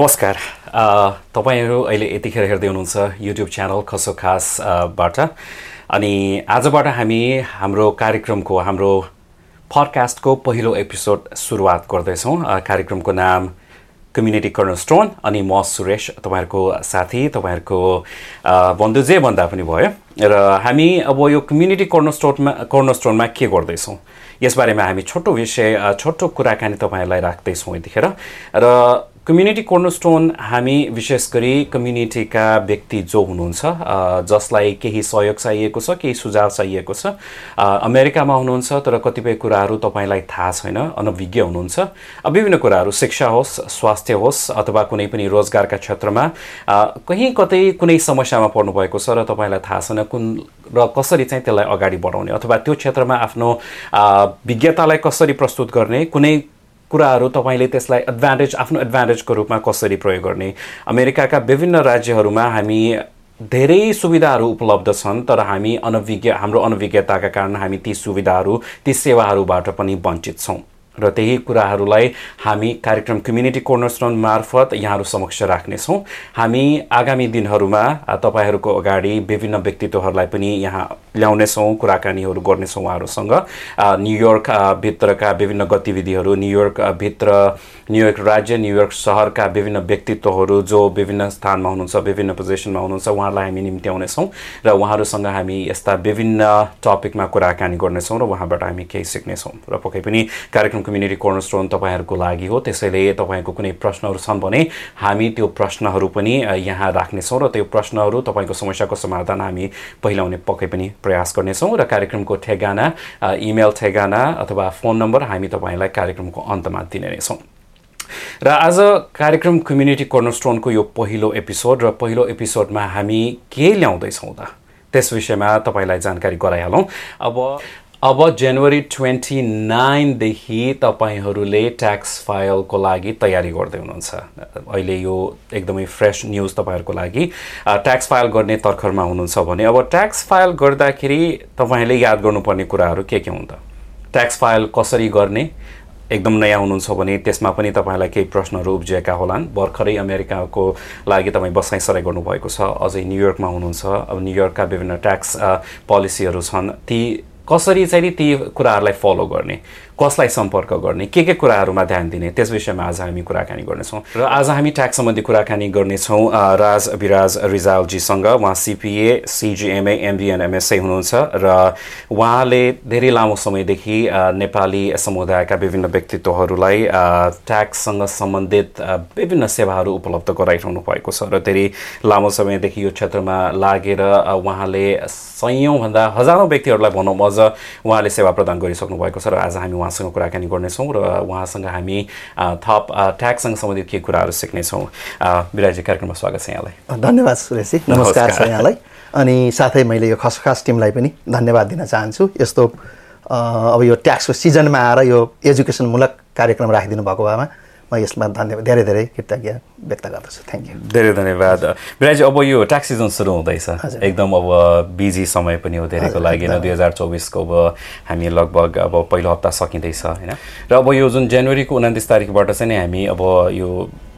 नमस्कार। तपाईँहरू अहिले यतिखेर हेर्दै हुनुहुन्छ युट्युब च्यानल खसो खासबाट अनि आजबाट हामी हाम्रो कार्यक्रमको हाम्रो पडकास्टको पहिलो एपिसोड सुरुवात गर्दैछौँ। कार्यक्रमको नाम कम्युनिटी कर्नर स्टोन अनि म सुरेश तपाईँहरूको साथी तपाईँहरूको बन्धु जे भन्दा पनि भयो। र हामी अब यो कम्युनिटी कर्नर स्टोनमा कर्नर स्टोनमा के गर्दैछौँ? यसबारेमा हामी छोटो विषय छोटो कुराकानी तपाईँहरूलाई राख्दैछौँ यतिखेर। र कम्युनिटी कर्नरस्टोन हामी विशेष गरी कम्युनिटीका व्यक्ति जो हुनुहुन्छ जसलाई केही सहयोग चाहिएको छ केही सुझाव चाहिएको छ अमेरिकामा हुनुहुन्छ तर कतिपय कुराहरू तपाईँलाई थाहा छैन अनभिज्ञ हुनुहुन्छ। विभिन्न कुराहरू शिक्षा होस् स्वास्थ्य होस् अथवा कुनै पनि रोजगारका क्षेत्रमा कहीँ कतै कुनै समस्यामा पर्नुभएको छ र तपाईँलाई थाहा छैन कुन र कसरी चाहिँ त्यसलाई अगाडि बढाउने अथवा त्यो क्षेत्रमा आफ्नो विज्ञतालाई कसरी प्रस्तुत गर्ने कुनै कुराहरू तपाईँले त्यसलाई एडभान्टेज आफ्नो एडभान्टेजको रूपमा कसरी प्रयोग गर्ने? अमेरिकाका विभिन्न राज्यहरूमा हामी धेरै सुविधाहरू उपलब्ध छन् तर हामी अनभिज्ञ हाम्रो अनभिज्ञताका कारण हामी ती सुविधाहरू ती सेवाहरूबाट पनि वञ्चित छौँ। र त्यही कुराहरूलाई हामी कार्यक्रम कम्युनिटी कोर्नरस्टोन मार्फत यहाँहरू समक्ष राख्नेछौँ। हामी आगामी दिनहरूमा तपाईँहरूको अगाडि विभिन्न व्यक्तित्वहरूलाई पनि यहाँ ल्याउनेछौँ कुराकानीहरू गर्नेछौँ उहाँहरूसँग। न्युयोर्क भित्रका विभिन्न गतिविधिहरू न्युयोर्क भित्र न्युयोर्क राज्य न्युयोर्क सहरका विभिन्न व्यक्तित्वहरू जो विभिन्न स्थानमा हुनुहुन्छ विभिन्न पोजिसनमा हुनुहुन्छ उहाँहरूलाई हामी निम्त्याउनेछौँ र उहाँहरूसँग हामी यस्ता विभिन्न टपिकमा कुराकानी गर्नेछौँ र उहाँबाट हामी केही सिक्नेछौँ। र पक्कै पनि कार्यक्रम कम्युनिटी कोर्नर स्टोन तपाईँहरूको लागि हो। त्यसैले तपाईँको कुनै प्रश्नहरू छन् भने हामी त्यो प्रश्नहरू पनि यहाँ राख्नेछौँ र त्यो प्रश्नहरू तपाईँको समस्याको समाधान हामी पहिलाउने पक्कै पनि प्रयास गर्नेछौँ र कार्यक्रमको ठेगाना इमेल ठेगाना अथवा फोन नम्बर हामी तपाईँलाई कार्यक्रमको अन्तमा दिने नै छौँ र आज कार्यक्रम कम्युनिटी कर्नरस्टोनको यो पहिलो एपिसोड र पहिलो एपिसोडमा हामी के ल्याउँदैछौँ त त्यस विषयमा तपाईँलाई जानकारी गराइहालौँ। अब अब जनवरी ट्वेन्टी नाइनदेखि तपाईँहरूले ट्याक्स फाइलको लागि तयारी गर्दै हुनुहुन्छ। अहिले यो एकदमै फ्रेस न्युज तपाईँहरूको लागि। ट्याक्स फाइल गर्ने तर्खरमा हुनुहुन्छ भने अब ट्याक्स फाइल गर्दाखेरि तपाईँहरूले याद गर्नुपर्ने कुराहरू के के हुन् त? ट्याक्स फाइल कसरी गर्ने? एकदम नयाँ हुनुहुन्छ भने त्यसमा पनि तपाईँलाई केही प्रश्नहरू उब्जिएका होलान्। भर्खरै अमेरिकाको लागि तपाईँ बसाइ सराइ गर्नुभएको छ अझै न्युयोर्कमा हुनुहुन्छ। अब न्युयोर्कका विभिन्न ट्याक्स पोलिसीहरू छन्। ती कसरी चाहिँ नि ती कुराहरूलाई फलो गर्ने? कसलाई सम्पर्क गर्ने? के के कुराहरूमा ध्यान दिने? त्यस विषयमा आज हामी कुराकानी गर्नेछौँ। र आज हामी ट्याक्स सम्बन्धी कुराकानी गर्नेछौँ राज विराज रिजालजीसँग। उहाँ सिपिए सिजिएमए एमबिएन एमएसए हुनुहुन्छ र उहाँले धेरै लामो समयदेखि नेपाली समुदायका विभिन्न व्यक्तित्वहरूलाई ट्याक्ससँग सम्बन्धित विभिन्न सेवाहरू उपलब्ध गराइरहनु भएको छ र धेरै लामो समयदेखि यो क्षेत्रमा लागेर उहाँले सयौँभन्दा हजारौँ व्यक्तिहरूलाई भनौँ अझ उहाँले सेवा प्रदान गरिसक्नु भएको छ र आज हामी उहाँसँग कुराकानी गर्नेछौँ र उहाँसँग हामी थप ट्याक्ससँग सम्बन्धित के कुराहरू सिक्नेछौँ। विराजी कार्यक्रममा स्वागत छ यहाँलाई। धन्यवाद सुरेशजी। नमस्कार। छ यहाँलाई। अनि साथै मैले यो खसखास टिमलाई पनि धन्यवाद दिन चाहन्छु। यस्तो अब यो ट्याक्सको सिजनमा आएर यो एजुकेसनमूलक कार्यक्रम राखिदिनु भएको भएमा म यसमा धन्यवाद धेरै धेरै कृतज्ञ व्यक्त गर्दछु। थ्याङ्क यू धेरै धन्यवाद। विराजी अब यो ट्याक्स सिजन सुरु हुँदैछ। एकदम अब बिजी समय पनि हो धेरैको लागि होइन? दुई हजार चौबिसको अब हामी लगभग अब पहिलो हप्ता सकिँदैछ होइन? र अब यो जुन जनवरीको उन्तिस तारिकबाट चाहिँ नि हामी अब यो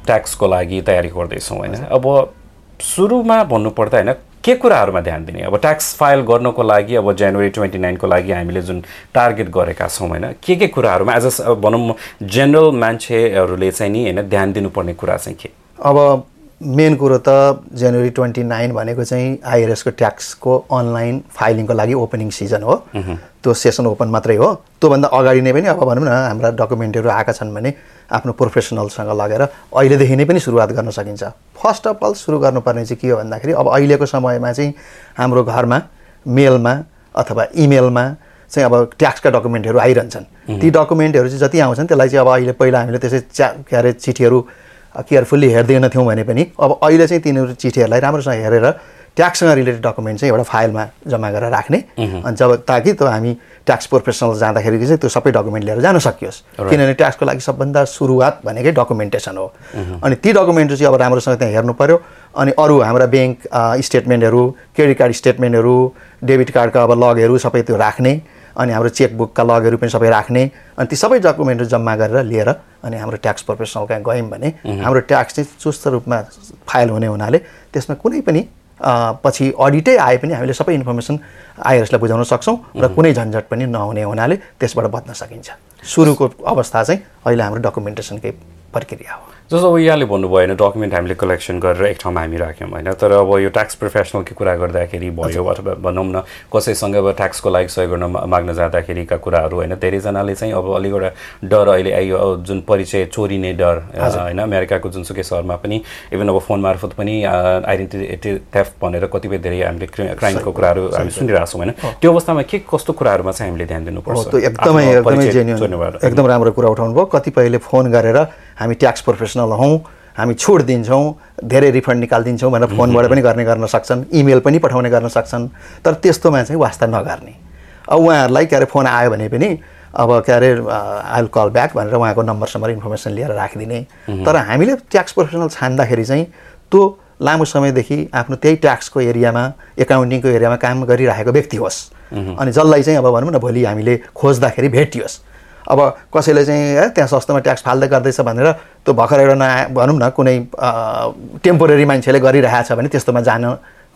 ट्याक्सको लागि तयारी गर्दैछौँ होइन? अब सुरुमा भन्नुपर्दा होइन? के कुराहरूमा ध्यान दिने? अब ट्याक्स फाइल गर्नको लागि अब जनवरी ट्वेन्टी नाइनको लागि हामीले जुन टार्गेट गरेका छौँ होइन? के के कुराहरूमा एज अ भनौँ जेनरल मान्छेहरूले चाहिँ नि होइन ध्यान दिनुपर्ने कुरा चाहिँ के? अब मेन कुरो त जनवरी ट्वेन्टी नाइन भनेको चाहिँ आइआरएसको ट्याक्सको अनलाइन फाइलिङको लागि ओपनिङ सिजन हो। त्यो सेसन ओपन मात्रै हो। त्योभन्दा अगाडि नै पनि अब भनौँ न हाम्रा डकुमेन्टहरू आएका छन् भने आफ्नो प्रोफेसनलसँग लगेर अहिलेदेखि नै पनि सुरुवात गर्न सकिन्छ। फर्स्ट अफ अल सुरु गर्नुपर्ने चाहिँ के हो भन्दाखेरि अब अहिलेको समयमा चाहिँ हाम्रो घरमा मेलमा अथवा इमेलमा चाहिँ अब ट्याक्सका डकुमेन्टहरू आइरहन्छन्। ती डकुमेन्टहरू चाहिँ जति आउँछन् त्यसलाई चाहिँ अब अहिले पहिला हामीले त्यसै च्या के अरे चिठीहरू केयरफुल्ली हेर्दैनथ्यौँ भने पनि अब अहिले चाहिँ तिनीहरू चिठीहरूलाई राम्रोसँग हेरेर ट्याक्ससँग रिलेटेड डकुमेन्ट चाहिँ एउटा फाइलमा जम्मा गरेर राख्ने। अनि जब ताकि त्यो हामी ट्याक्स प्रोफेसनल जाँदाखेरि चाहिँ त्यो सबै डकुमेन्ट लिएर जान सकियोस्। किनभने ट्याक्सको लागि सबभन्दा सुरुवात भनेकै डकुमेन्टेसन हो। अनि ती डकुमेन्टहरू चाहिँ अब राम्रोसँग त्यहाँ हेर्नु पऱ्यो अनि अरू हाम्रा ब्याङ्क स्टेटमेन्टहरू क्रेडिट कार्ड स्टेटमेन्टहरू डेबिट कार्डका अब लगहरू सबै त्यो राख्ने। अनि हाम्रो चेकबुकका लगहरू पनि सबै राख्ने अनि ती सबै डकुमेन्टहरू जम्मा गरेर लिएर अनि हाम्रो ट्याक्स प्रोफेसनल कहाँ गयौँ भने हाम्रो ट्याक्स चाहिँ चुस्त रूपमा फाइल हुने हुनाले त्यसमा कुनै पनि पछि अडिटै आए पनि हामीले सबै इन्फर्मेसन आइआरएसलाई बुझाउन सक्छौँ र कुनै झन्झट पनि नहुने हुनाले त्यसबाट बच्न सकिन्छ। सुरुको अवस्था चाहिँ अहिले हाम्रो डकुमेन्टेसनकै प्रक्रिया हो। जस्तो अब यहाँले भन्नुभयो होइन डकुमेन्ट हामीले कलेक्सन गरेर एक ठाउँमा हामी राख्यौँ होइन। तर अब यो ट्याक्स प्रोफेसनलको कुरा गर्दाखेरि भयो अथवा भनौँ न कसैसँग अब ट्याक्सको लागि सहयोग गर्न माग्न जाँदाखेरिका कुराहरू होइन धेरैजनाले चाहिँ अब अलिक एउटा डर अहिले आइयो। जुन परिचय चोरिने डर होइन अमेरिकाको जुनसुकै सहरमा पनि इभन अब फोन मार्फत पनि आइडेन्टिटी थेफ्ट भनेर कतिपय धेरै हामीले क्राइमको कुराहरू हामी सुनिरहेको छौँ होइन। त्यो अवस्थामा के कस्तो कुराहरूमा चाहिँ हामीले ध्यान दिनुपर्छ? एकदमै एकदमै एकदम राम्रो कुरा उठाउनु भयो कतिपयले फोन गरेर हामी ट्याक्स प्रोफेसनल हौँ हामी छुट दिन्छौँ धेरै रिफन्ड निकालिदिन्छौँ भनेर फोनबाट पनि गर्ने गर्न सक्छन् इमेल पनि पठाउने गर्न सक्छन्। तर त्यस्तोमा चाहिँ वास्ता नगर्ने। अब उहाँहरूलाई के अरे फोन आयो भने पनि अब के अरे आइल कल ब्याक भनेर उहाँको नम्बरसम्म इन्फर्मेसन लिएर राखिदिने। तर हामीले ट्याक्स प्रोफेसनल छान्दाखेरि चाहिँ त्यो लामो समयदेखि आफ्नो त्यही ट्याक्सको एरियामा एकाउन्टिङको एरियामा काम गरिरहेको व्यक्ति होस्। अनि जसलाई चाहिँ अब भनौँ न भोलि हामीले खोज्दाखेरि भेटियोस्। अब कसैले चाहिँ है त्यहाँ सस्तोमा ट्याक्स फाल्दै गर्दैछ भनेर त्यो भर्खर एउटा नआए भनौँ न कुनै टेम्पोरेरी मान्छेले गरिरहेछ भने त्यस्तोमा जान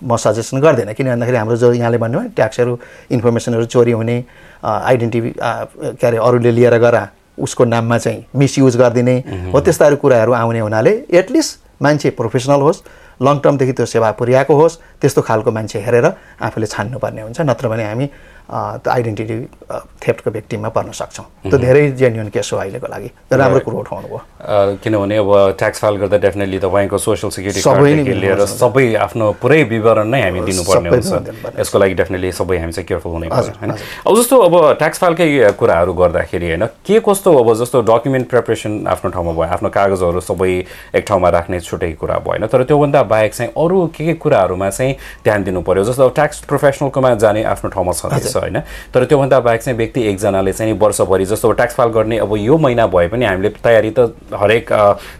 म सजेसन गर्दिनँ। किन भन्दाखेरि हाम्रो जो यहाँले भन्यो ट्याक्सहरू इन्फर्मेसनहरू चोरी हुने आइडेन्टिटी के अरे अरूले लिएर गएर उसको नाममा चाहिँ मिसयुज गरिदिने हो त्यस्ताहरू कुराहरू आउने हुनाले एटलिस्ट मान्छे प्रोफेसनल होस्। लङ टर्मदेखि त्यो सेवा पुर्याएको होस् त्यस्तो खालको मान्छे हेरेर आफूले छान्नुपर्ने हुन्छ नत्र भने हामी त्यो आइडेन्टिटी थेफ्टको व्यक्तिमा पर्न सक्छौँ। त्यो धेरै जेन्युन केस हो अहिलेको लागि। राम्रो कुरो उठाउनु भयो। किनभने अब ट्याक्स फाइल गर्दा डेफिनेटली तपाईँको सोसियल सेक्युरिटी लिएर सबै आफ्नो पुरै विवरण नै हामी दिनुपर्ने हुन्छ। यसको लागि डेफिनेटली सबै हामी चाहिँ केयरफुल हुने पर्छ होइन? अब जस्तो अब ट्याक्स फाइलकै कुराहरू गर्दाखेरि होइन के कस्तो अब जस्तो डकुमेन्ट प्रिपरेसन आफ्नो ठाउँमा भयो आफ्नो कागजहरू सबै एक ठाउँमा राख्ने छुट्टै कुरा भयो होइन? तर त्योभन्दा बाहेक चाहिँ अरू के के कुराहरूमा चाहिँ ध्यान दिनु पऱ्यो जस्तो ट्याक्स प्रोफेसनलकोमा जाने आफ्नो ठाउँमा छँदैछ होइन। तर त्योभन्दा बाहेक चाहिँ व्यक्ति एकजनाले चाहिँ वर्षभरि जस्तो ट्याक्स फाइल गर्ने अब यो महिना भए पनि हामीले तयारी त हरेक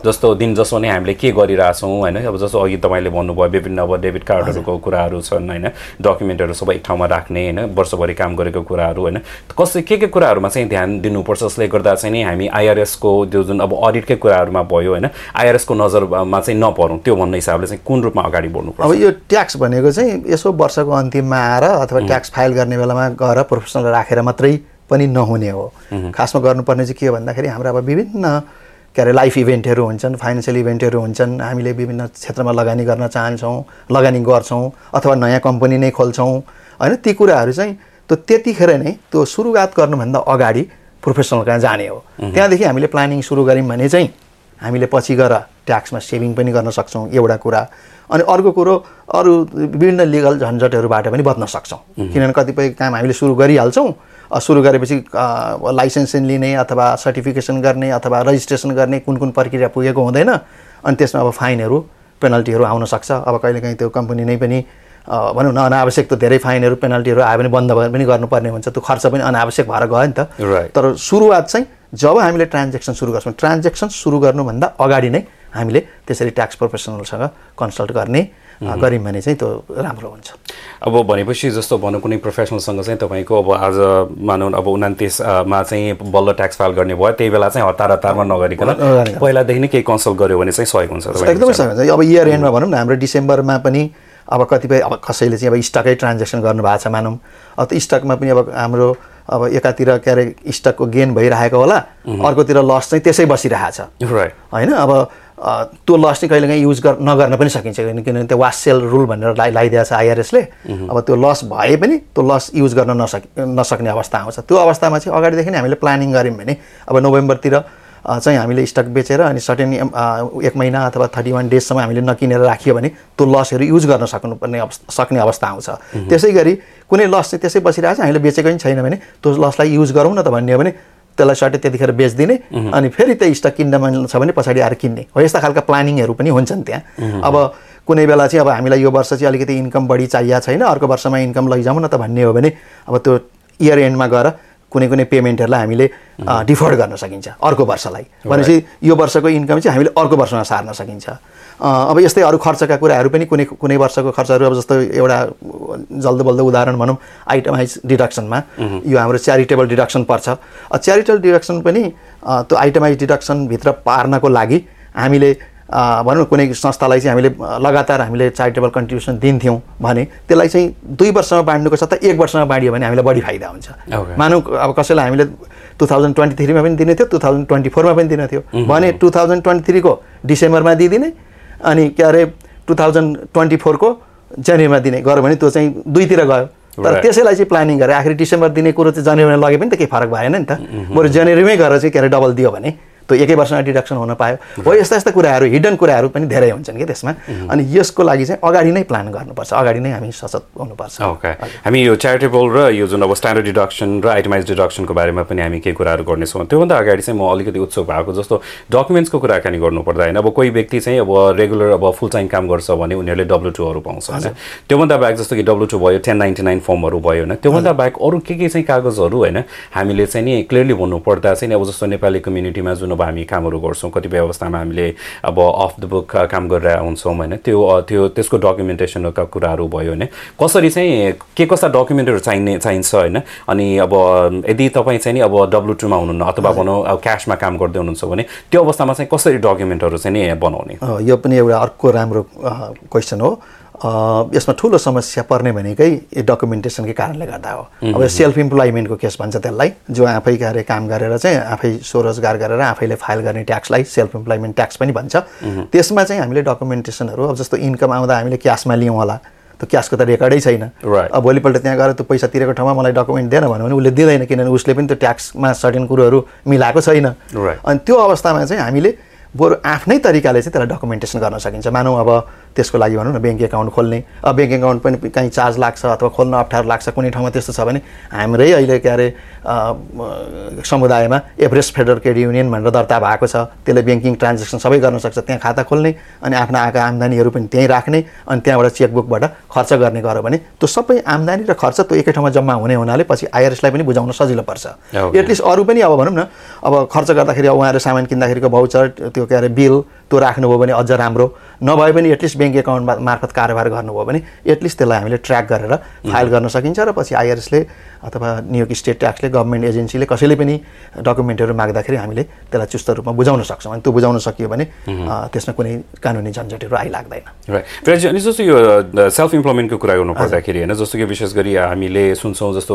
जस्तो दिन जसो नै हामीले के गरिरहेछौँ होइन? अब जस्तो अघि तपाईँले भन्नुभयो विभिन्न अब डेबिट कार्डहरूको कुराहरू छन् होइन। डकुमेन्टहरू सबै एक ठाउँमा राख्ने होइन वर्षभरि काम गरेको कुराहरू होइन। कसै के के कुराहरूमा चाहिँ ध्यान दिनुपर्छ? जसले गर्दा चाहिँ नि हामी आइआरएसको त्यो जुन अब अडिटकै कुराहरूमा भयो होइन आइआरएसको नजरमा चाहिँ नपरौँ त्यो भन्ने हिसाबले चाहिँ कुन रूपमा अगाडि बढ्नु अब यो ट्याक्स भनेको चाहिँ यसो वर्षको अन्तिममा आएर अथवा ट्याक्स फाइल गर्ने बेलामा गएर प्रोफेसनल राखेर मात्रै पनि नहुने हो। खासमा गर्नुपर्ने चाहिँ के हो भन्दाखेरि हाम्रो अब विभिन्न के अरे लाइफ इभेन्टहरू हुन्छन् फाइनेन्सियल इभेन्टहरू हुन्छन्। हामीले विभिन्न क्षेत्रमा लगानी गर्न चाहन्छौँ लगानी गर्छौँ अथवा नयाँ कम्पनी नै खोल्छौँ। होइन ती कुराहरू चाहिँ त्यो त्यतिखेर नै त्यो सुरुवात गर्नुभन्दा अगाडि प्रोफेसनल कहाँ जाने हो। त्यहाँदेखि हामीले प्लानिङ सुरु गऱ्यौँ भने चाहिँ हामीले पछि गएर ट्याक्समा सेभिङ पनि गर्न सक्छौँ एउटा कुरा। अनि अर्को कुरो अरू विभिन्न लिगल झन्झटहरूबाट पनि बच्न सक्छौँ। किनभने कतिपय काम हामीले सुरु गरिहाल्छौँ सुरु गरेपछि लाइसेन्स लिने अथवा सर्टिफिकेसन गर्ने अथवा रजिस्ट्रेसन गर्ने कुन कुन प्रक्रिया पुगेको हुँदैन। अनि त्यसमा अब फाइनहरू पेनल्टीहरू आउन सक्छ। अब कहिलेकाहीँ त्यो कम्पनी नै पनि भनौँ न अनावश्यक त धेरै फाइनहरू पेनल्टीहरू आयो भने बन्द पनि गर्नुपर्ने हुन्छ। त्यो खर्च पनि अनावश्यक भएर गयो नि त। तर सुरुवात चाहिँ जब हामीले ट्रान्जेक्सन सुरु गर्छौँ ट्रान्जेक्सन सुरु गर्नुभन्दा अगाडि नै हामीले त्यसरी ट्याक्स प्रोफेसनलसँग कन्सल्ट गर्ने गऱ्यौँ भने चाहिँ त्यो राम्रो हुन्छ। अब भनेपछि जस्तो भनौँ कुनै प्रोफेसनलसँग चाहिँ तपाईँको अब आज मानौँ अब उनातिसमा चाहिँ बल्ल ट्याक्स फाइल गर्ने भयो त्यही बेला चाहिँ हतार हतारमा नगरिकन पहिलादेखि नै केही कन्सल्ट गऱ्यो भने चाहिँ सहयोग हुन्छ एकदमै सहयोग हुन्छ। अब इयर एन्डमा भनौँ न हाम्रो डिसेम्बरमा पनि अब कतिपय अब कसैले चाहिँ अब स्टकै ट्रान्जेक्सन गर्नुभएको छ मानौँ। अब त्यो स्टकमा पनि अब हाम्रो अब एकातिर के अरे स्टकको गेन भइरहेको होला अर्कोतिर लस चाहिँ त्यसै बसिरहेछ होइन अब त्यो लस चाहिँ कहिलेकाहीँ युज गर नगर्न पनि सकिन्छ किनभने त्यो वास सेल रुल भनेर लाइ लगाइदिएको छ आइआरएसले अब त्यो लस भए पनि त्यो लस युज गर्न नसक नसक्ने अवस्था आउँछ। त्यो अवस्थामा चाहिँ अगाडिदेखि नै हामीले प्लानिङ गऱ्यौँ भने अब नोभेम्बरतिर चाहिँ हामीले स्टक बेचेर अनि सर्टेन एक महिना अथवा थर्टी वान डेजसम्म हामीले नकिनेर राखियो भने त्यो लसहरू युज गर्न सक्नुपर्ने सक्ने अवस्था आउँछ। त्यसै गरी कुनै लस चाहिँ त्यसै बसिरहेको छ हामीले बेचेको पनि छैन भने त्यो लसलाई युज गरौँ न त भन्ने हो भने त्यसलाई सर्टे त्यतिखेर बेचिदिने अनि फेरि त्यो स्टक किन्न मन छ भने पछाडि आएर किन्ने। हो यस्ता खालका प्लानिङहरू पनि हुन्छन् त्यहाँ। अब कुनै बेला चाहिँ अब हामीलाई यो वर्ष चाहिँ अलिकति इन्कम बढी चाहिएको छैन अर्को वर्षमा इन्कम लैजाउँ न त भन्ने हो भने अब त्यो इयर एन्डमा गएर कुनै कुनै पेमेन्टहरूलाई हामीले डिफर्ड गर्न सकिन्छ अर्को वर्षलाई। भनेपछि यो वर्षको इन्कम चाहिँ हामीले अर्को वर्षमा सार्न सकिन्छ। अब यस्तै अरू खर्चका कुराहरू पनि कुनै कुनै वर्षको खर्चहरू अब जस्तो एउटा जल्दो बल्दो उदाहरण भनौँ आइटमाइज डिडक्सनमा। यो हाम्रो च्यारिटेबल डिडक्सन पर्छ। च्यारिटेबल डिडक्सन पनि त्यो आइटमाइज डिडक्सनभित्र पार्नको लागि हामीले भनौँ न कुनै संस्थालाई चाहिँ हामीले लगातार हामीले चारिटेबल कन्ट्रिब्युसन दिन्थ्यौँ भने त्यसलाई चाहिँ दुई वर्षमा बाँड्नुको सट्टा एक वर्षमा बाँडियो भने हामीलाई बढी फाइदा हुन्छ। Okay. मानौँ अब कसैलाई हामीले टु थाउजन्ड ट्वेन्टी थ्रीमा पनि दिने थियो टु थाउजन्ड ट्वेन्टी फोरमा पनि दिने थियो। भने टु थाउजन्ड ट्वेन्टी थ्रीको डिसेम्बरमा दिइदिने अनि के अरे टु थाउजन्ड ट्वेन्टी फोरको जनवरीमा दिने गऱ्यो भने त्यो चाहिँ दुईतिर गयो। तर. त्यसैलाई चाहिँ प्लानिङ गरेर आखिर डिसेम्बर दिने कुरो चाहिँ जनवरीमा लगे पनि त केही फरक भएन नि त। बरु जनवरीमै गएर चाहिँ के अरे डबल दियो भने त्यो एकै वर्षमा डिडक्सन हुन पायो। हो यस्ता यस्ता कुराहरू हिडन कुराहरू पनि धेरै हुन्छन् कि त्यसमा। अनि यसको लागि चाहिँ अगाडि नै प्लान गर्नुपर्छ। अगाडि नै हामी सचेत हुनुपर्छ। ओके हामी यो च्यारिटेबल र यो जुन अब स्ट्यान्डर्ड डिडक्सन र आइटमाइज डिडक्सनको बारेमा पनि हामी केही कुराहरू गर्नेछौँ। त्योभन्दा अगाडि चाहिँ म अलिकति उत्सुक भएको जस्तो डकुमेन्ट्सको कुराकानी गर्नुपर्दा होइन अब कोही व्यक्ति चाहिँ अब रेगुलर अब फुल टाइम काम गर्छ भने उनीहरूले डब्लु टूहरू पाउँछ होइन। त्योभन्दा बाहेक जस्तो कि डब्लु टू भयो टेन नाइन्टी नाइन फर्महरू भयो होइन त्योभन्दा बाहेक अरू के के चाहिँ कागजहरू होइन हामीले चाहिँ नि क्लियरली भन्नुपर्दा चाहिँ अब जस्तो नेपाली कम्युनिटीमा जुन अब हामी कामहरू गर्छौँ कतिपय अवस्थामा हामीले अब अफ द बुक काम गरेर हुन्छौँ होइन त्यो त्यो त्यसको डकुमेन्टेसनका कुराहरू भयो होइन कसरी चाहिँ के कस्ता डकुमेन्टहरू चाहिने चाहिन्छ होइन अनि अब यदि तपाईँ चाहिँ नि अब डब्लु टूमा हुनुहुन्न अथवा भनौँ अब क्यासमा काम गर्दै हुनुहुन्छ भने त्यो अवस्थामा चाहिँ कसरी डकुमेन्टहरू चाहिँ नि बनाउने यो पनि एउटा अर्को राम्रो क्वेसन हो यसमा ठुलो समस्या पर्ने भनेकै यो डकुमेन्टेसनकै कारणले गर्दा हो। अब सेल्फ इम्प्लोइमेन्टको केस भन्छ त्यसलाई जो आफै गएर काम गरेर चाहिँ आफै स्वरोजगार गरेर आफैले फाइल गर्ने ट्याक्सलाई सेल्फ इम्प्लोइमेन्ट ट्याक्स पनि भन्छ। त्यसमा चाहिँ हामीले डकुमेन्टेसनहरू अब जस्तो इन्कम आउँदा हामीले क्यासमा लियौँ होला त्यो क्यासको त रेकर्डै छैन. अब भोलिपल्ट त्यहाँ गएर त्यो पैसा तिरेको ठाउँमा मलाई डकुमेन्ट दिएन भन्यो भने उसले दिँदैन किनभने उसले पनि त्यो ट्याक्समा सर्टेन कुरोहरू मिलाएको छैन. अनि त्यो अवस्थामा चाहिँ हामीले बरु आफ्नै तरिकाले चाहिँ त्यसलाई डकुमेन्टेसन गर्न सकिन्छ। मानौँ अब त्यसको लागि भनौँ न ब्याङ्क एकाउन्ट खोल्ने। अब ब्याङ्क एकाउन्ट पनि कहीँ चार्ज लाग्छ अथवा खोल्न अप्ठ्यारो लाग्छ कुनै ठाउँमा त्यस्तो छ भने हाम्रै अहिले के अरे समुदायमा एभरेस्ट फेडरल क्रेडिट युनियन भनेर दर्ता भएको छ। त्यसले ब्याङ्किङ ट्रान्जेक्सन सबै गर्न सक्छ। त्यहाँ खाता खोल्ने अनि आफ्ना आएका आम्दानीहरू पनि त्यहीँ राख्ने अनि त्यहाँबाट चेकबुकबाट खर्च गर्ने गर्यो भने त्यो सबै आम्दानी र खर्च त्यो एकै ठाउँमा जम्मा हुने हुनाले पछि आइआरएसलाई पनि बुझाउन सजिलो पर्छ. एटलिस्ट अरू पनि अब भनौँ न अब खर्च गर्दाखेरि अब उहाँहरू सामान किन्दाखेरिको भाउचर त्यो के अरे बिल त्यो राख्नुभयो भने अझ राम्रो। नभए पनि एटलिस्ट ब्याङ्क एकाउन्ट मार्फत कारोबार गर्नुभयो भने एटलिस्ट त्यसलाई हामीले ट्र्याक गरेर फाइल गर्न सकिन्छ र पछि आइआरएसले अथवा न्युयोर्क स्टेट ट्याक्सले गभर्मेन्ट एजेन्सीले कसैले पनि डकुमेन्टहरू माग्दाखेरि हामीले त्यसलाई चुस्त रूपमा बुझाउन सक्छौँ। अनि त्यो बुझाउन सकियो भने त्यसमा कुनै कानुनी झन्झटहरू आइलाग्दैन। राइट अनि जस्तो यो सेल्फ इम्प्लोइमेन्टको कुरा गर्नु पर्दाखेरि होइन जस्तो कि विशेष गरी हामीले सुन्छौँ जस्तो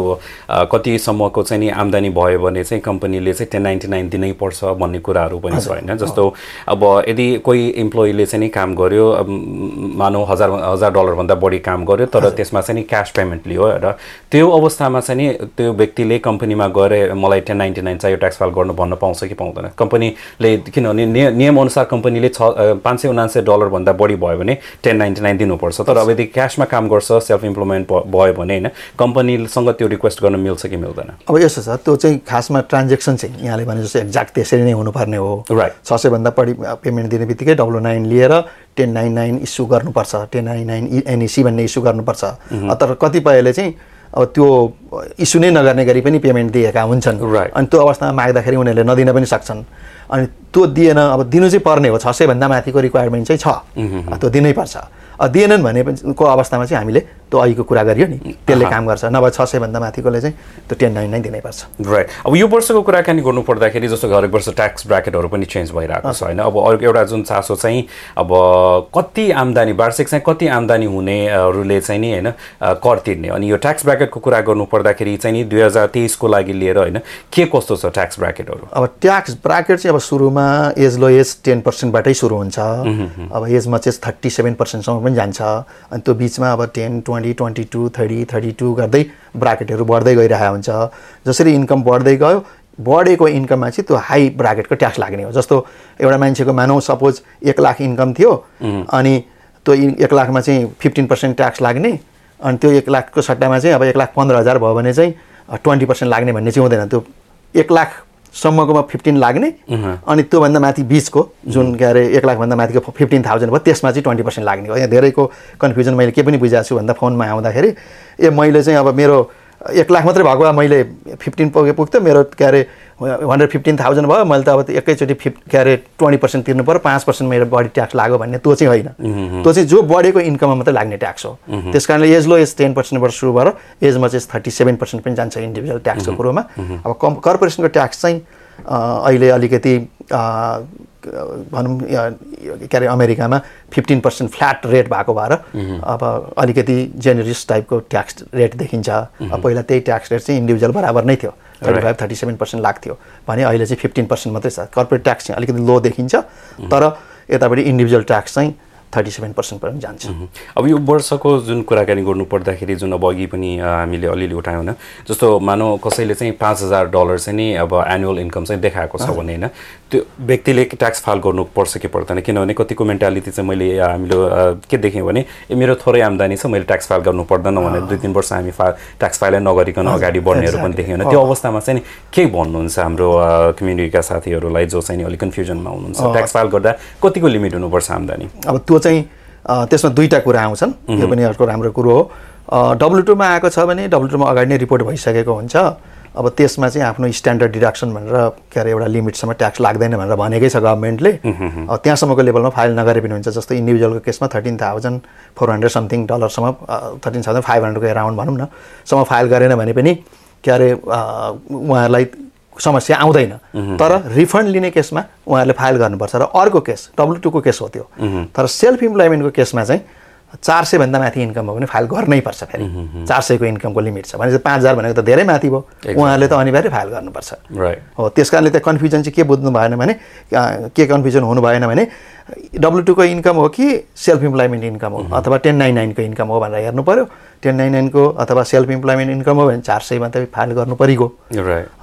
कतिसम्मको चाहिँ नि आम्दानी भयो भने चाहिँ कम्पनीले चाहिँ टेन नाइन्टी नाइन दिनै पर्छ भन्ने कुराहरू पनि छ होइन। जस्तो अब यदि कोही इम्प्लोइले चाहिँ नि काम गर्यो अब, म, मानौँ हजार हजार डलरभन्दा बढी काम गर्यो तर त्यसमा चाहिँ नि क्यास पेमेन्ट लियो र त्यो अवस्थामा चाहिँ नि त्यो व्यक्तिले कम्पनीमा गएर मलाई टेन नाइन्टी नाइन चाहियो ट्याक्स फाइल गर्नु भन्न पाउँछ कि पाउँदैन। कम्पनीले किनभने निय- नियमअनुसार कम्पनीले छ पाँच सय उनान्सय डलरभन्दा बढी भयो भने टेन नाइन्टी नाइन दिनुपर्छ। तर अब यदि क्यासमा काम गर्छ सेल्फ इम्प्लोइमेन्ट भयो भने होइन कम्पनीसँग त्यो रिक्वेस्ट गर्न मिल्छ कि मिल्दैन। अब यस्तो छ त्यो चाहिँ खासमा ट्रान्जेक्सन चाहिँ यहाँले भने जस्तो एक्ज्याक्ट त्यसरी नै हुनुपर्ने हो। Right. छ सयभन्दा बढी पेमेन्ट दिने बित्तिकै डब्लु नाइन लिएर टेन नाइन नाइन इस्यु गर्नुपर्छ टेन नाइन नाइन एनइसी भन्ने इस्यु गर्नुपर्छ। तर कतिपयले चाहिँ अब त्यो इस्यु नै नगर्ने गरी पनि पेमेन्ट दिएका हुन्छन्। Right. अनि त्यो अवस्थामा माग्दाखेरि उनीहरूले नदिन पनि सक्छन्। अनि त्यो दिएन अब दिनु चाहिँ पर्ने हो छ सयभन्दा माथिको रिक्वायरमेन्ट चाहिँ छ। त्यो दिनै पर्छ। अब दिएनन् भने को अवस्थामा चाहिँ हामीले त्यो अघिको कुरा गरियो नि त्यसले काम गर्छ। नभए छ सयभन्दा माथिकोले चाहिँ त्यो टेन नाइन नाइन दिनैपर्छ। राइट अब यो वर्षको कुराकानी गर्नु पर्दाखेरि जस्तो हरेक वर्ष ट्याक्स ब्राकेटहरू पनि चेन्ज भइरहेको छ होइन? अब अर्को एउटा जुन चासो चाहिँ अब कति आम्दानी वार्षिक चाहिँ कति आम्दानी हुनेहरूले चाहिँ नि होइन कर तिर्ने। अनि यो ट्याक्स ब्राकेटको कुरा गर्नु पर्दाखेरि चाहिँ नि दुई हजार तेइसको लागि लिएर होइन के कस्तो छ ट्याक्स ब्राकेटहरू अब ट्याक्स ब्राकेट चाहिँ अब सुरुमा एज लो एज टेन पर्सेन्टबाटै सुरु हुन्छ। अब एजमा चाहिँ थर्टी सेभेन पर्सेन्टसम्म पनि जान्छ। अनि त्यो बिचमा अब ten twenty twenty two thirty thirty two गर्दै ब्राकेटहरू बढ्दै गइरहेको हुन्छ। जसरी इन्कम बढ्दै गयो बढेको इन्कममा चाहिँ त्यो हाई ब्राकेटको ट्याक्स लाग्ने हो। जस्तो एउटा मान्छेको मानौँ सपोज एक लाख इन्कम थियो अनि त्यो इन- एक लाखमा चाहिँ फिफ्टिन पर्सेन्ट ट्याक्स लाग्ने अनि त्यो एक लाखको सट्टामा चाहिँ अब एक लाख पन्ध्र हजार भयो भने चाहिँ ट्वेन्टी पर्सेन्ट लाग्ने भन्ने चाहिँ हुँदैन। त्यो एक लाखसम्मकोमा फिफ्टिन लाग्ने। अनि त्योभन्दा माथि बिचको जुन के अरे एक लाखभन्दा माथिको फिफ्टिन थाउजन्ड भयो त्यसमा चाहिँ ट्वेन्टी पर्सेन्ट लाग्ने हो। यहाँ धेरैको कन्फ्युजन मैले के पनि बुझाएको छु भन्दा फोनमा आउँदाखेरि ए मैले चाहिँ अब मेरो एक लाख मात्रै भएको भए मैले फिफ्टिन पुगे पुग्थ्यो। मेरो के अरे हन्ड्रेड फिफ्टिन थाउजन्ड भयो मैले त अब एकैचोटि फिफ के अरे ट्वेन्टी पर्सेन्ट तिर्नु पऱ्यो पाँच पर्सेन्ट मेरो बढी ट्याक्स लाग्यो भन्ने त्यो चाहिँ होइन। त्यो चाहिँ जो बढेको इन्कममा मात्रै लाग्ने ट्याक्स हो। त्यस कारणले एज लो एज टेन पर्सेन्टबाट सुरु भएर एजमा चाहिँ थर्टी सेभेन पर्सेन्ट पनि जान्छ इन्डिभिजुअल ट्याक्सको कुरोमा। अब कम कर्पोरेसनको ट्याक्स चाहिँ अहिले अलिकति भनौँ के अरे अमेरिकामा फिफ्टिन पर्सेन्ट फ्ल्याट रेट भएको भएर अब अलिकति जेनरिस टाइपको ट्याक्स रेट देखिन्छ। पहिला त्यही ट्याक्स रेट चाहिँ इन्डिभिजुअल बराबर नै थियो। Thirty five thirty seven percent लाग्थ्यो। भने अहिले चाहिँ फिफ्टिन पर्सेन्ट मात्रै छ। कर्पोरेट ट्याक्स चाहिँ अलिकति लो देखिन्छ। तर यतापट्टि इन्डिभिजुअल ट्याक्स चाहिँ थर्टी सेभेन पर्सेन्ट पनि जान्छ। अब यो वर्षको जुन कुराकानी गर्नु पर्दाखेरि जुन अब अघि पनि हामीले अलिअलि उठायौँ होइन जस्तो मानौ कसैले चाहिँ पाँच हजार डलर चाहिँ नि अब एनुअल इन्कम चाहिँ देखाएको छ भने होइन त्यो व्यक्तिले ट्याक्स फाइल गर्नुपर्छ कि पर्दैन। किनभने कतिको मेन्टालिटी चाहिँ मैले हामीले के देख्यौँ भने ए मेरो थोरै आम्दानी छ मैले ट्याक्स फाइल गर्नु पर्दैन भने दुई तिन वर्ष हामी फा ट्याक्स फाइलै नगरिकन अगाडि बढ्नेहरू पनि देख्यौँ होइन। त्यो अवस्थामा चाहिँ नि के भन्नुहुन्छ हाम्रो कम्युनिटीका साथीहरूलाई जो चाहिँ नि अलिक कन्फ्युजनमा हुनुहुन्छ? ट्याक्स फाइल गर्दा कतिको लिमिट हुनुपर्छ आम्दानी? अब त्यो चाहिँ त्यसमा दुईवटा कुरा आउँछन्। यो पनि अर्को राम्रो कुरो हो। डब्लु आएको छ भने डब्लु अगाडि नै रिपोर्ट भइसकेको हुन्छ। अब त्यसमा चाहिँ आफ्नो स्ट्यान्डर्ड डिडक्सन भनेर के अरे एउटा लिमिटसम्म ट्याक्स लाग्दैन भनेर भनेकै छ गभर्मेन्टले त्यहाँसम्मको लेभलमा फाइल नगरे पनि हुन्छ। जस्तो इन्डिभिजुअलको केसमा thirteen thousand four hundred something डलरसम्म thirteen thousand five हन्ड्रेडको एराउन्ड भनौँ न। सम्म फाइल गरेन भने पनि के अरे उहाँहरूलाई समस्या आउँदैन। तर रिफन्ड लिने केसमा उहाँहरूले फाइल गर्नुपर्छ र अर्को केस डब्लु टूको केस हो त्यो। तर सेल्फ इम्प्लोइमेन्टको केसमा चाहिँ चार सयभन्दा माथि इन्कम हो भने फाइल गर्नै पर्छ फेरि। चार सयको इन्कमको लिमिट छ। भने पाँच हजार भनेको त धेरै माथि भयो। उहाँहरूले त अनिवार्य फाइल गर्नुपर्छ। हो त्यस कारणले त्यहाँ कन्फ्युजन चाहिँ के बुझ्नु भएन भने के कन्फ्युजन हुनु भएन भने डब्लु टूको इन्कम हो कि सेल्फ इम्प्लोइमेन्ट इन्कम हो? अथवा टेन नाइन नाइनको इन्कम हो भनेर हेर्नु पऱ्यो टेन नाइन नाइनको अथवा सेल्फ इम्प्लोइमेन्ट इन्कम हो भने चार सयमा त फाइल गर्नु परिगयो।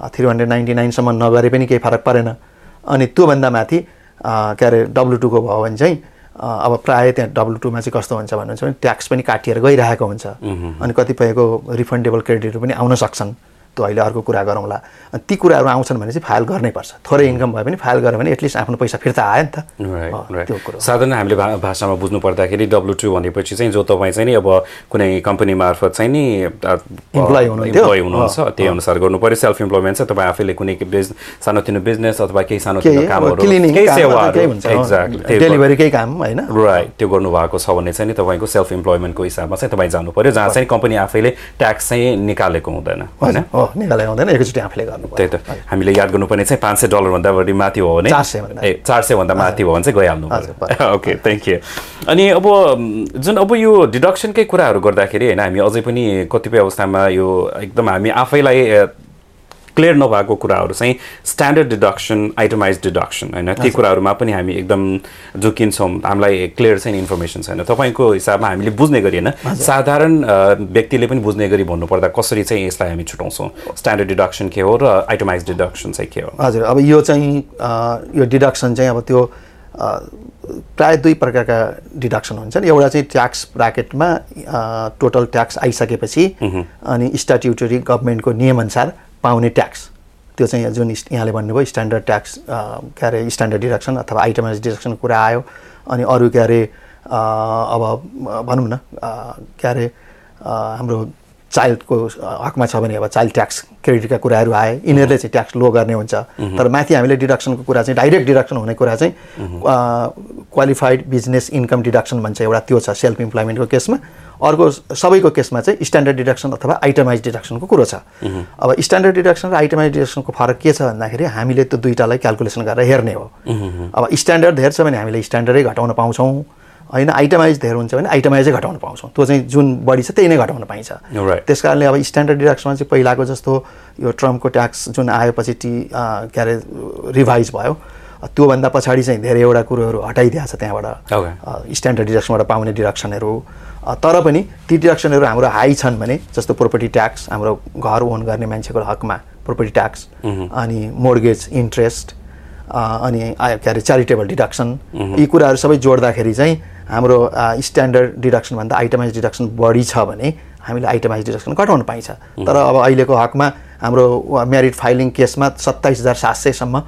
थ्री हन्ड्रेड नाइन्टी नाइनसम्म नगरे पनि केही फरक परेन। अनि त्योभन्दा माथि के अरे डब्लु टूको भयो भने चाहिँ अब प्रायः त्यहाँ डब्लु टूमा चाहिँ कस्तो हुन्छ भन्नुहुन्छ भने ट्याक्स पनि काटिएर गइरहेको हुन्छ। अनि कतिपयको रिफन्डेबल क्रेडिटहरू पनि आउन सक्छन्। त्यो अहिले अर्को कुरा गरौँला ती कुराहरू आउँछन् भने चाहिँ फाइल गर्नै पर्छ। थोरै इन्कम भयो भने फाइल गर्यो भने एटलिस्ट आफ्नो पैसा फिर्ता आयो नि त। त्यो कुरो। साधारण हामीले भाषामा बुझ्नु पर्दाखेरि डब्लु टू भनेपछि चाहिँ जो तपाईँ चाहिँ नि अब कुनै कम्पनी मार्फत चाहिँ नि इम्प्लोइ हुनुहुन्छ त्यही अनुसार गर्नु पऱ्यो सेल्फ इम्प्लोइमेन्ट चाहिँ तपाईँ आफैले कुनै सानोतिनो बिजनेस अथवा केही सानोतिनो कामहरू केही काम होइन। राइट त्यो गर्नुभएको छ भने चाहिँ नि तपाईँको सेल्फ इम्प्लोइमेन्टको हिसाबमा चाहिँ तपाईँ जानु पऱ्यो जहाँ चाहिँ कम्पनी आफैले ट्याक्स चाहिँ निकालेको हुँदैन होइन? निकाले आउँदैन एकैचोटि आफूले गर्नु त्यही त। हामीले याद गर्नुपर्ने चाहिँ पाँच सय डलरभन्दा बढी माथि हो भने चार सय ए चार सयभन्दा माथि हो भने चाहिँ गइहाल्नु ओके थ्याङ्क यू अनि अब जुन अब यो डिडक्सनकै कुराहरू गर्दाखेरि होइन हामी अझै पनि कतिपय अवस्थामा यो एकदम हामी आफैलाई क्लियर नभएको कुराहरू चाहिँ स्ट्यान्डर्ड डिडक्सन आइटमाइज डिडक्सन होइन? ती कुराहरूमा पनि हामी एकदम जोकिन्छौँ हामीलाई क्लियर चाहिँ इन्फर्मेसन छैन। तपाईँको हिसाबमा हामीले बुझ्ने गरी होइन? साधारण व्यक्तिले पनि बुझ्ने गरी भन्नुपर्दा कसरी चाहिँ यसलाई हामी छुटाउँछौँ? स्ट्यान्डर्ड डिडक्सन के हो र आइटमाइज डिडक्सन चाहिँ के हो? हजुर। अब यो चाहिँ यो डिडक्सन चाहिँ अब त्यो प्राय दुई प्रकारका डिडक्सन हुन्छन् एउटा चाहिँ ट्याक्स ब्राकेटमा टोटल ट्याक्स आइसकेपछि अनि स्ट्याट्युटरी गभर्मेन्टको नियमअनुसार पाउने ट्याक्स। त्यो चाहिँ जुन यहाँले भन्नुभयो स्ट्यान्डर्ड ट्याक्स के अरे स्ट्यान्डर्ड डिडक्सन अथवा आइटमाइज डिडक्सनको कुरा आयो। अनि अरू के अरे अब भनौँ न के अरे हाम्रो चाइल्डको हकमा छ भने अब चाइल्ड ट्याक्स क्रेडिटका कुराहरू आए। यिनीहरूले चाहिँ ट्याक्स लो गर्ने हुन्छ। तर माथि हामीले डिडक्सनको कुरा चाहिँ डाइरेक्ट डिडक्सन हुने कुरा चाहिँ क्वालिफाइड बिजनेस इन्कम डिडक्सन भन्छ। एउटा त्यो छ सेल्फ इम्प्लोइमेन्टको केसमा। अर्को सबैको केसमा चाहिँ स्ट्यान्डर्ड डिडक्सन अथवा आइटमाइज डिडक्सनको कुरो छ। अब स्ट्यान्डर्ड डिडक्सन र आइटमाइज डिडक्सनको फरक के छ भन्दाखेरि हामीले त्यो दुइटालाई क्यालकुलेसन गरेर हेर्ने हो। अब स्ट्यान्डर्ड धेर छ भने हामीले स्ट्यान्डर्डै घटाउन पाउँछौँ। होइन आइटमाइज धेर हुन्छ भने आइटमाइजै घटाउन पाउँछौँ। त्यो चाहिँ जुन बढी छ त्यही नै घटाउन पाइन्छ। त्यस कारणले अब स्ट्यान्डर्ड डिडक्सनमा चाहिँ पहिलाको जस्तो यो ट्रम्पको ट्याक्स जुन आएपछि टी के अरे रिभाइज भयो त्योभन्दा पछाडि चाहिँ धेरैवटा कुरोहरू हटाइदिएको छ त्यहाँबाट। स्ट्यान्डर्ड डिडक्सनबाट पाउने डिडक्सनहरू तर पनि ती डिडक्सनहरू हाम्रो हाई छन् भने जस्तो प्रोपर्टी ट्याक्स हाम्रो घर ओन गर्ने मान्छेको हकमा प्रोपर्टी ट्याक्स अनि मोर्गेज इन्ट्रेस्ट अनि के अरे च्यारिटेबल डिडक्सन यी कुराहरू सबै जोड्दाखेरि चाहिँ हाम्रो स्ट्यान्डर्ड डिडक्सनभन्दा आइटमाइज डिडक्सन बढी छ भने हामीले आइटमाइज डिडक्सन घटाउनु पाइन्छ। तर अब अहिलेको हकमा हाम्रो म्यारिड फाइलिङ केसमा सत्ताइस हजार सात सयसम्म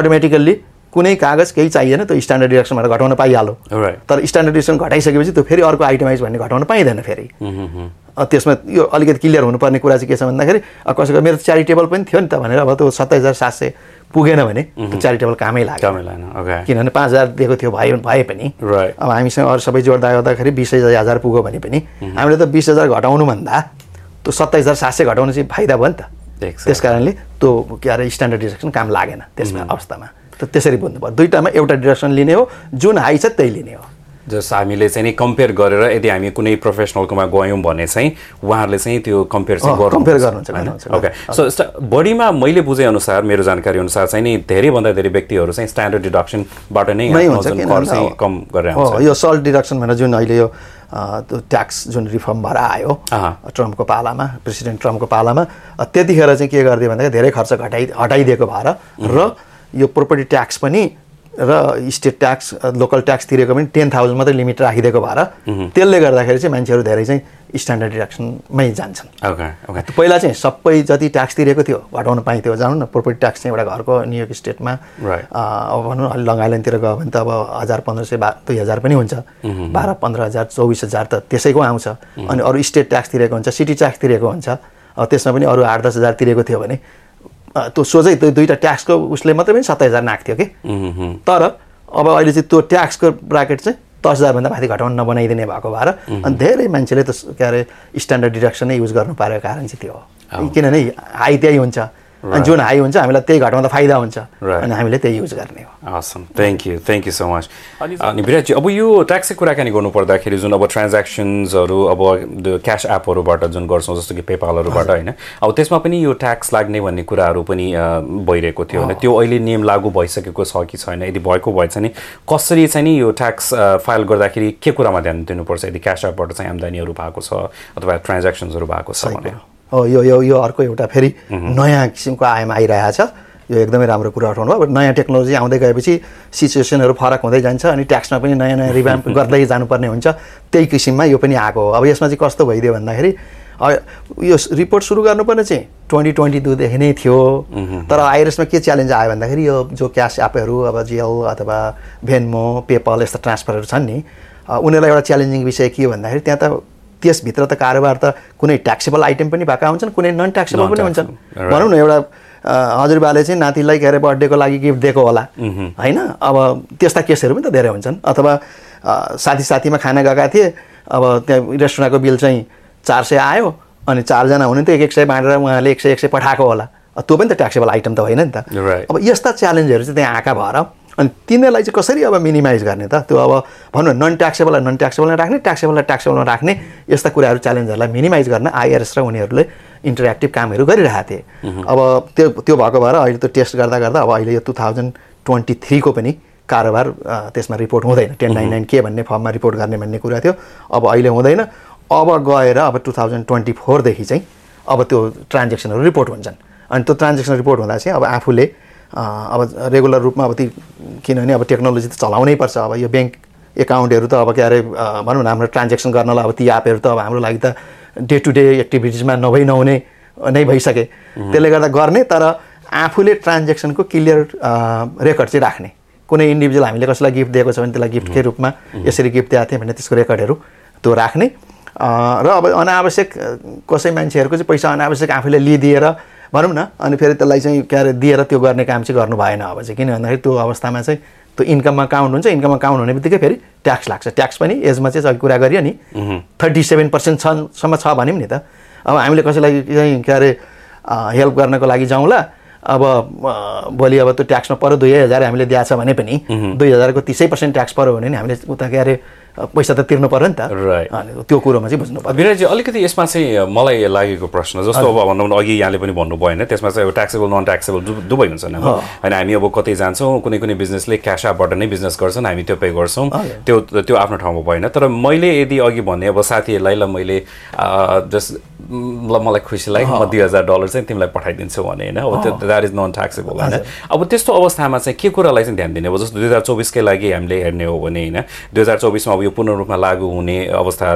अटोमेटिकल्ली कुनै कागज केही चाहिएन त्यो स्ट्यान्डर्ड डिडक्सनबाट घटाउन पाइहाल्यो। तर स्ट्यान्डर्ड डिडक्सन घटाइसकेपछि त्यो फेरि अर्को आइटमाइज भन्ने घटाउन पाइँदैन फेरि। त्यसमा यो अलिकति क्लियर हुनुपर्ने कुरा चाहिँ के छ भन्दाखेरि कसैको मेरो च्यारिटेबल पनि थियो नि त भनेर अब त्यो सत्ताइस हजार सात सय पुगेन भने त्यो च्यारिटेबल कामै लाग्यो। किनभने पाँच हजार दिएको थियो भए भए पनि. अब हामीसँग अरू सबै जोड्दा गर्दाखेरि बिस हजार पुग्यो भने पनि हामीले त बिस हजार घटाउनुभन्दा त्यो सत्ताइस हजार सात सय घटाउनु चाहिँ फाइदा भयो नि त. त्यस कारणले त्यो के अरे स्ट्यान्डर्ड डिडक्सन काम लागेन त्यसमा अवस्थामा। त त्यसरी बुझ्नु भयो दुइटामा एउटा डिडक्सन लिने हो जुन हाई छ त्यही लिने हो। जस हामीले चाहिँ नि कम्पेयर गरेर यदि हामी कुनै प्रोफेसनलकोमा गयौँ भने चाहिँ उहाँहरूले चाहिँ त्यो कम्पेयर चाहिँ compare गर्नुहुन्छ, ओके सो बढीमा मैले बुझे अनुसार मेरो जानकारी अनुसार चाहिँ नि धेरैभन्दा धेरै व्यक्तिहरू चाहिँ स्ट्यान्डर्ड डिडक्सनबाट नै कम गरेर यो सल्ट डिडक्सन भनेर जुन अहिले यो त्यो ट्याक्स जुन रिफर्म भएर आयो। ट्रम्पको पालामा प्रेसिडेन्ट ट्रम्पको पालामा त्यतिखेर चाहिँ के गरिदियो भन्दाखेरि धेरै खर्च घटाइ हटाइदिएको भएर र यो प्रोपर्टी ट्याक्स पनि र स्टेट ट्याक्स लोकल ट्याक्स तिरेको पनि टेन थाउजन्ड मात्रै लिमिट राखिदिएको भएर त्यसले गर्दाखेरि चाहिँ मान्छेहरू धेरै चाहिँ स्ट्यान्डर्ड डिडक्सनमै जान्छन्। Okay okay. पहिला चाहिँ सबै जति ट्याक्स तिरेको थियो घटाउन पाइन्थ्यो जानु न प्रोपर्टी ट्याक्स चाहिँ एउटा घरको न्युयोर्क स्टेटमा अब भनौँ अलि लङ आइल्यान्डतिर गयो भने त अब हजार पन्ध्र सय बा दुई हजार पनि हुन्छ। बाह्र पन्ध्र हजार चौबिस हजार त त्यसैको आउँछ। अनि अरू स्टेट ट्याक्स तिरेको हुन्छ सिटी ट्याक्स तिरेको हुन्छ। अब त्यसमा पनि अरू आठ दस हजार तिरेको थियो भने त्यो सोझै त्यो दुईवटा ट्याक्सको उसले मात्रै पनि सत्ताइस हजार नाख्थ्यो कि तर अब अहिले चाहिँ त्यो ट्याक्सको ब्राकेट चाहिँ दस हजारभन्दा माथि घटाउन नबनाइदिने भएको भएर अनि धेरै मान्छेले त के अरे स्ट्यान्डर्ड डिडक्सनै युज गर्नु पारेको कारण चाहिँ त्यो हो। किनभने हाई त्यही हुन्छ। अनि जुन हाई हुन्छ हामीलाई त्यही घटाउँदा फाइदा हुन्छ. अनि हामीले त्यही युज गर्ने हो। Awesome. Thank you thank you so much अनि विराटजी अब यो ट्याक्सको कुराकानी गर्नु पर्दाखेरि जुन अब ट्रान्ज्याक्सन्सहरू अब क्यास एपहरूबाट जुन गर्छौँ जस्तो कि पेपालहरूबाट होइन? अब त्यसमा पनि यो ट्याक्स लाग्ने भन्ने कुराहरू पनि भइरहेको थियो होइन? त्यो अहिले नियम लागू भइसकेको छ कि छैन? यदि भएको भए चाहिँ नि कसरी चाहिँ नि यो ट्याक्स फाइल गर्दाखेरि के कुरामा ध्यान दिनुपर्छ? यदि क्यास एपबाट चाहिँ आम्दानीहरू भएको छ अथवा ट्रान्ज्याक्सन्सहरू भएको छ भने। हो यो यो यो अर्को एउटा फेरि नयाँ किसिमको आयाम आइरहेको छ यो एकदमै राम्रो कुरा उठाउनु भयो। नयाँ टेक्नोलोजी आउँदै गएपछि सिचुएसनहरू फरक हुँदै जान्छ अनि ट्याक्समा पनि नयाँ नयाँ रिभ्याम्प गर्दै जानुपर्ने हुन्छ। त्यही किसिममा यो पनि आएको हो। अब यसमा चाहिँ कस्तो भइदियो भन्दाखेरि यो रिपोर्ट सुरु गर्नुपर्ने चाहिँ ट्वेन्टी ट्वेन्टी टूदेखि नै थियो। तर आइरेसमा के च्यालेन्ज आयो भन्दाखेरि यो जो क्यास एपहरू अब जिएल अथवा भेन्मो पेपल यस्ता ट्रान्सफरहरू छन् नि उनीहरूलाई एउटा च्यालेन्जिङ विषय के हो भन्दाखेरि त्यहाँ त त्यसभित्र त कारोबार त कुनै ट्याक्सेबल आइटम पनि भएका हुन्छन् कुनै नन ट्याक्सेबल पनि हुन्छन्. भनौँ न एउटा हजुरबाले चाहिँ नातिलाई के अरे बर्थडेको लागि गिफ्ट दिएको होला। होइन? अब त्यस्ता केसहरू पनि त धेरै हुन्छन्। अथवा साथी साथीमा खाना गएका थिए अब त्यहाँ रेस्टुरेन्टको बिल चाहिँ चार सय आयो अनि चारजना हुने त एक एक सय बाँडेर उहाँले एक सय एक सय पठाएको होला। त्यो पनि त ट्याक्सेबल आइटम त होइन नि त. अब यस्ता च्यालेन्जहरू चाहिँ त्यहाँ आएका भएर अनि तिनीहरूलाई चाहिँ कसरी अब मिनिमाइज गर्ने त? त्यो अब भनौँ न नन ट्याक्सेबललाई नन ट्याक्सेबलमा राख्ने ट्याक्सेबललाई ट्याक्सेबलमा राख्ने यस्ता कुराहरू च्यालेन्जहरूलाई मिनिमाइज गर्न आइआरएस र उनीहरूले इन्टरेक्टिभ कामहरू गरिरहेको थिए। अब त्यो त्यो भएको भएर अहिले त्यो टेस्ट गर्दा गर्दा अब अहिले यो टु थाउजन्ड ट्वेन्टी थ्रीको पनि कारोबार त्यसमा रिपोर्ट हुँदैन। टेन नाइन नाइन के भन्ने फर्ममा रिपोर्ट गर्ने भन्ने कुरा थियो। अब अहिले हुँदैन। अब गएर अब टु थाउजन्ड ट्वेन्टी फोरदेखि चाहिँ अब त्यो ट्रान्जेक्सनहरू रिपोर्ट हुन्छन्। अनि त्यो ट्रान्जेक्सन रिपोर्ट हुँदा चाहिँ अब आफूले अब रेगुलर रूपमा अब ती किनभने अब टेक्नोलोजी त चलाउनै पर्छ। अब यो ब्याङ्क एकाउन्टहरू त अब के अरे भनौँ न हाम्रो ट्रान्जेक्सन गर्नलाई अब ती एपहरू त अब हाम्रो लागि त डे टु डे एक्टिभिटिजमा नभई नहुने नै भइसके। त्यसले गर्दा गर्ने तर आफूले ट्रान्जेक्सनको क्लियर रेकर्ड चाहिँ राख्ने। कुनै इन्डिभिजुअल हामीले कसैलाई गिफ्ट दिएको छ भने त्यसलाई गिफ्टकै रूपमा यसरी गिफ्ट दिएको थिएँ भने त्यसको रेकर्डहरू त्यो राख्ने। र अब अनावश्यक कसै मान्छेहरूको चाहिँ पैसा अनावश्यक आफूले लिइदिएर भनौँ न अनि फेरि त्यसलाई चाहिँ के अरे दिएर त्यो गर्ने काम चाहिँ गर्नु भएन अब चाहिँ। किन भन्दाखेरि त्यो अवस्थामा चाहिँ त्यो इन्कममा काउन्ट हुन्छ इन्कममा काउन्ट हुने बित्तिकै फेरि ट्याक्स लाग्छ। ट्याक्स पनि एजमा चाहिँ अघि कुरा गरियो नि थर्टी सेभेन पर्सेन्ट छसम्म छ भन्यौँ नि त। अब हामीले कसैलाई चाहिँ के अरे हेल्प गर्नको लागि जाउँला अब भोलि अब त्यो ट्याक्समा पऱ्यो दुई हजार हामीले दिएछ भने पनि दुई हजारको तिसै पर्सेन्ट ट्याक्स पऱ्यो भने नि हामीले उता के अरे पैसा त तिर्नु पऱ्यो नि त। त्यो कुरोमा चाहिँ बुझ्नु पर्यो। विराटजी अलिकति यसमा चाहिँ मलाई लागेको प्रश्न जस्तो अब भनौँ अघि यहाँले पनि भन्नुभयो होइन त्यसमा चाहिँ अब ट्याक्सेबल नन ट्याक्सेबल दुवै हुन्छ। होइन हामी अब कतै जान्छौँ कुनै कुनै बिजनेसले क्यास एपबाट नै बिजनेस गर्छन् हामी त्यो पे गर्छौँ। त्यो त्यो आफ्नो ठाउँमा भएन। तर मैले यदि अघि भने अब साथीहरूलाई ल मैले जस्ट ल मलाई खुसी लाग्यो। म दुई हजार डलर चाहिँ तिमीलाई पठाइदिन्छु भने होइन। अब त्यो द्याट इज नन ट्याक्सेबल होइन। अब त्यस्तो अवस्थामा चाहिँ के कुरालाई चाहिँ ध्यान दिने अब जस्तो दुई हजार चौबिसकै लागि हामीले हेर्ने हो भने होइन दुई हजार चौबिसमा अब यो पूर्ण रूपमा लागू हुने अवस्था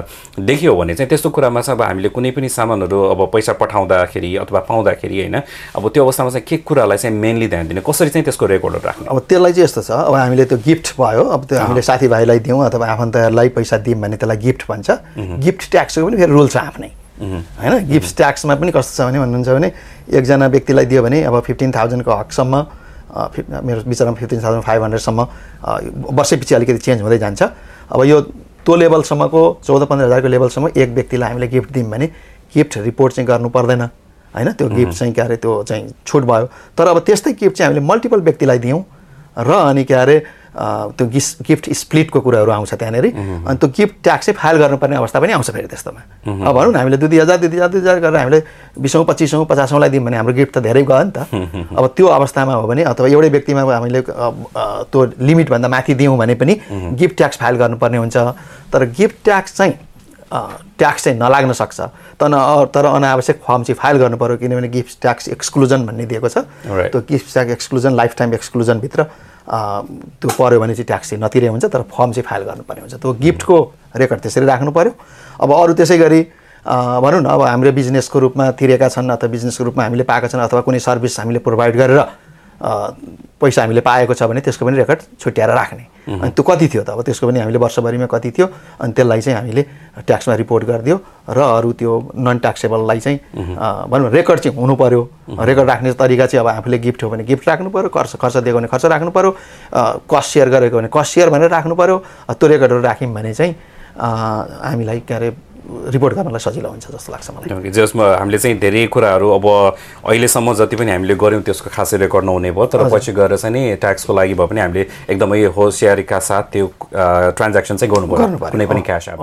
देखियो भने चाहिँ त्यस्तो कुरामा चाहिँ अब हामीले कुनै पनि सामानहरू अब पैसा पठाउँदाखेरि अथवा पाउँदाखेरि होइन अब त्यो अवस्थामा चाहिँ के कुरालाई चाहिँ मेनली ध्यान दिने? कसरी चाहिँ त्यसको रेकर्डहरू राख्ने? अब त्यसलाई चाहिँ यस्तो छ। अब हामीले त्यो गिफ्ट भयो। अब त्यो हामीले साथीभाइलाई दिउँ अथवा आफन्तहरूलाई पैसा दिउँ भने त्यसलाई गिफ्ट भन्छ। गिफ्ट ट्याक्सको पनि फेरि रुल छ आफ्नै होइन? गिफ्ट ट्याक्समा पनि कस्तो छ भने भन्नुहुन्छ भने एकजना व्यक्तिलाई दियो भने अब फिफ्टिन थाउजन्डको हकसम्म फिफ मेरो विचारमा फिफ्टिन थाउजन्ड फाइभ हन्ड्रेडसम्म वर्षैपछि अलिकति चेन्ज हुँदै जान्छ। अब यो त्यो लेभलसम्मको चौध पन्ध्र हजारको लेभलसम्म एक व्यक्तिलाई हामीले गिफ्ट दियौँ भने गिफ्ट रिपोर्ट चाहिँ गर्नु पर्दैन होइन? त्यो गिफ्ट चाहिँ के अरे त्यो चाहिँ छुट भयो। तर अब त्यस्तै गिफ्ट चाहिँ हामीले मल्टिपल व्यक्तिलाई दियौँ र अनि के अरे त्यो गिस गिफ्ट स्प्लिटको कुराहरू आउँछ त्यहाँनिर। अनि त्यो गिफ्ट ट्याक्स फाइल गर्नुपर्ने अवस्था पनि आउँछ फेरि त्यस्तोमा। अब भनौँ न हामीले दुई दुई हजार दुई दुई हजार दुई हजार गरेर हामीले बिसौँ पच्चिसौँ पचासौँलाई दियौँ भने हाम्रो गिफ्ट त धेरै गयो नि त। अब त्यो अवस्थामा हो भने अथवा एउटै व्यक्तिमा हामीले त्यो लिमिटभन्दा माथि दियौँ भने पनि गिफ्ट ट्याक्स फाइल गर्नुपर्ने हुन्छ। तर गिफ्ट ट्याक्स चाहिँ ट्याक्स चाहिँ नलाग्न सक्छ। तर तर अनावश्यक फर्म चाहिँ फाइल गर्नु पऱ्यो किनभने गिफ्ट ट्याक्स एक्सक्लुजन भन्ने दिएको छ. त्यो gift tax exclusion lifetime एक्सक्लुजनभित्र त्यो पऱ्यो भने चाहिँ ट्याक्स चाहिँ नतिरै हुन्छ तर फर्म चाहिँ फाइल गर्नुपर्ने हुन्छ। त्यो गिफ्टको रेकर्ड त्यसरी राख्नु पऱ्यो अब अरू त्यसै गरी भनौँ न अब हाम्रो बिजनेसको रूपमा तिरेका छन् अथवा बिजनेसको रूपमा हामीले पाएका छन् अथवा कुनै सर्भिस हामीले प्रोभाइड गरेर पैसा हामीले पाएको छ भने त्यसको पनि रेकर्ड छुट्याएर राख्ने। अनि त्यो कति थियो त? अब त्यसको पनि हामीले वर्षभरिमा कति थियो? अनि त्यसलाई चाहिँ हामीले ट्याक्समा रिपोर्ट गरिदियो र अरू त्यो नन ट्याक्सेबललाई चाहिँ भनौँ रेकर्ड चाहिँ हुनु पऱ्यो रेकर्ड राख्ने तरिका चाहिँ अब आफूले गिफ्ट हो भने गिफ्ट राख्नु पऱ्यो खर्च खर्च दिएको भने खर्च राख्नु पऱ्यो कस्ट सेयर गरेको भने कस्ट सेयर भनेर राख्नु पऱ्यो त्यो रेकर्डहरू राख्यौँ भने चाहिँ हामीलाई के अरे रिपोर्ट गर्नलाई सजिलो हुन्छ जस्तो लाग्छ मलाई। जसमा हामीले चाहिँ धेरै कुराहरू अब अहिलेसम्म जति पनि हामीले गऱ्यौँ त्यसको खासै रेकर्ड नहुने भयो तर पछि गएर चाहिँ नि ट्याक्सको लागि भए पनि हामीले एकदमै होसियारीका साथ त्यो ट्रान्ज्याक्सन चाहिँ गर्नु गर्नु पर्यो। पर्यो, कुनै पनि क्यास अँ। एप